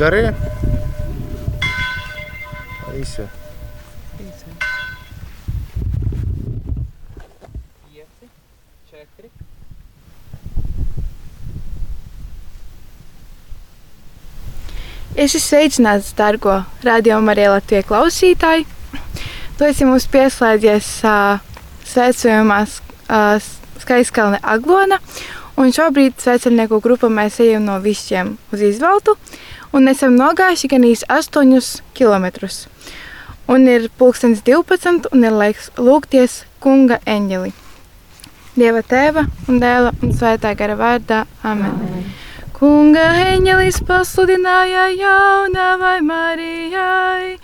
Pieci, četri. Es esmu sveicināts, dārgo radiokamā arī Latvijas klausītāji. Tu esi mums pieslēdzies uh, svētceļojumā uh, Skaiskalne Aglona. Un šobrīd sveceļnieku grupa mēs ejam no visiem uz izveltu. Un esam nogājuši gan īsi 8 km. Un ir pulkstenis 12 un ir laiks lūgties kunga eņģeli. Dieva tēva un dēla un svētā gara vārdā. Amen. Amen. Kunga eņģelis pasludināja jaunavai Marijai,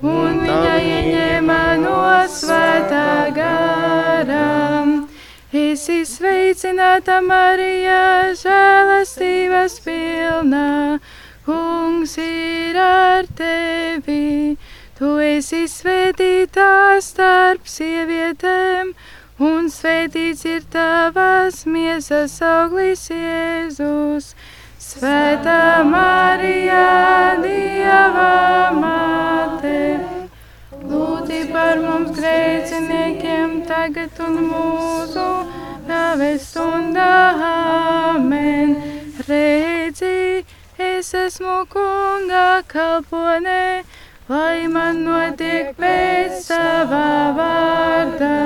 un viņa ieņēma no svētā gara. Esi sveicināta Marija, žēlastības pilna, kungs ir ar tevi. Tu esi svētītā starp sievietēm, un svētīts ir tavas miesas auglis Jēzus. Svētā Marija, Dieva māte, lūdzi par mums grēciniekiem tagad un mūsu nāves stundā. Amen. Redzi, es esmu kunga kalponē, lai man notiek pēc savā vārdā.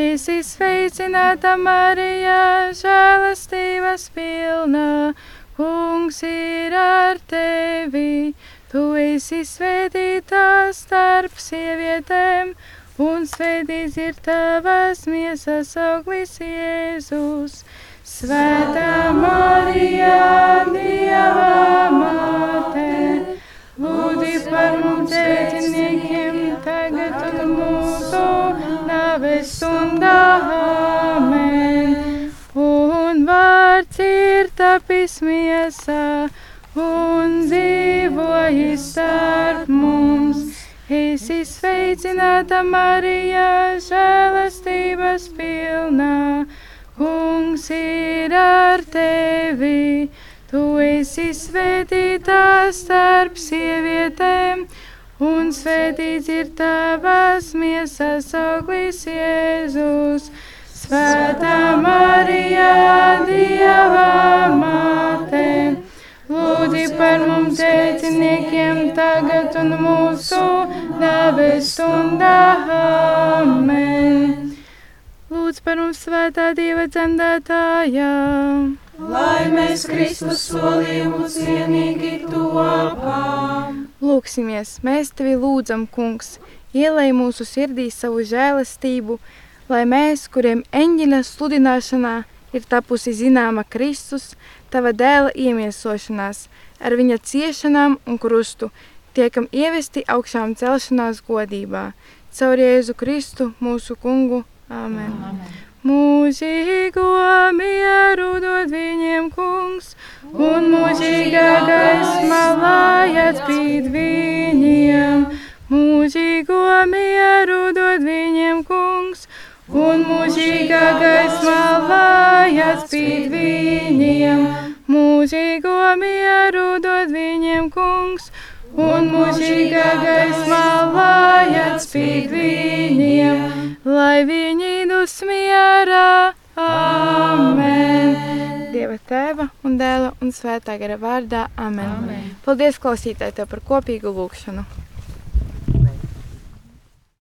Esi sveicināta, Marija, žēlastības pilna, kungs ir ar tevi. Tu esi svētītā starp sievietēm, un svētīts ir tavas miesas auglis Jēzus. Svētā Marija, Dieva māte, lūdzi par mums grēciniekiem tagad un mūsu nāves stundā. Amen. Un vārds ir tapis miesā un dzīvojis starp mums. Esi sveicināta, Marija, žēlastības pilnā. Kungs ir ar tevi. Tu esi svētītā starp sievietēm un svētīts ir tavas miesas auglis Jēzus. Svētā Marija, Dieva māte, lūdzi par mums grēciniekiem tagad un mūsu nāves stundā. Amen. Par mums svētā Dieva dzemdētājā. Lai mēs Kristus solījumu cienīgi topām. Lūksimies, mēs tevi lūdzam, kungs, ielai mūsu sirdī savu žēlastību, lai mēs, kuriem eņģeļa sludināšanā ir tapusi zināma Kristus, tava dēla iemiesošanās, ar viņa ciešanām un krustu, tiekam ievesti augšām celšanās godībā. Caur Jēzu Kristu, mūsu kungu. Amen. Amen. Mūžīgo mieru dod viņiem kungs, un mūžīgā gaisma lai atspīd viņiem. Mūžīgo mieru dod viņiem kungs, un mūžīgā gaisma lai atspīd viņiem. Mūžīgo mieru dod viņiem kungs, un mūžīgā gaismā lai atspīd viņiem, un dēla un svētā gara vārdā. Amen! Amen. Paldies, klausītāji, tev par kopīgu lūgšanu!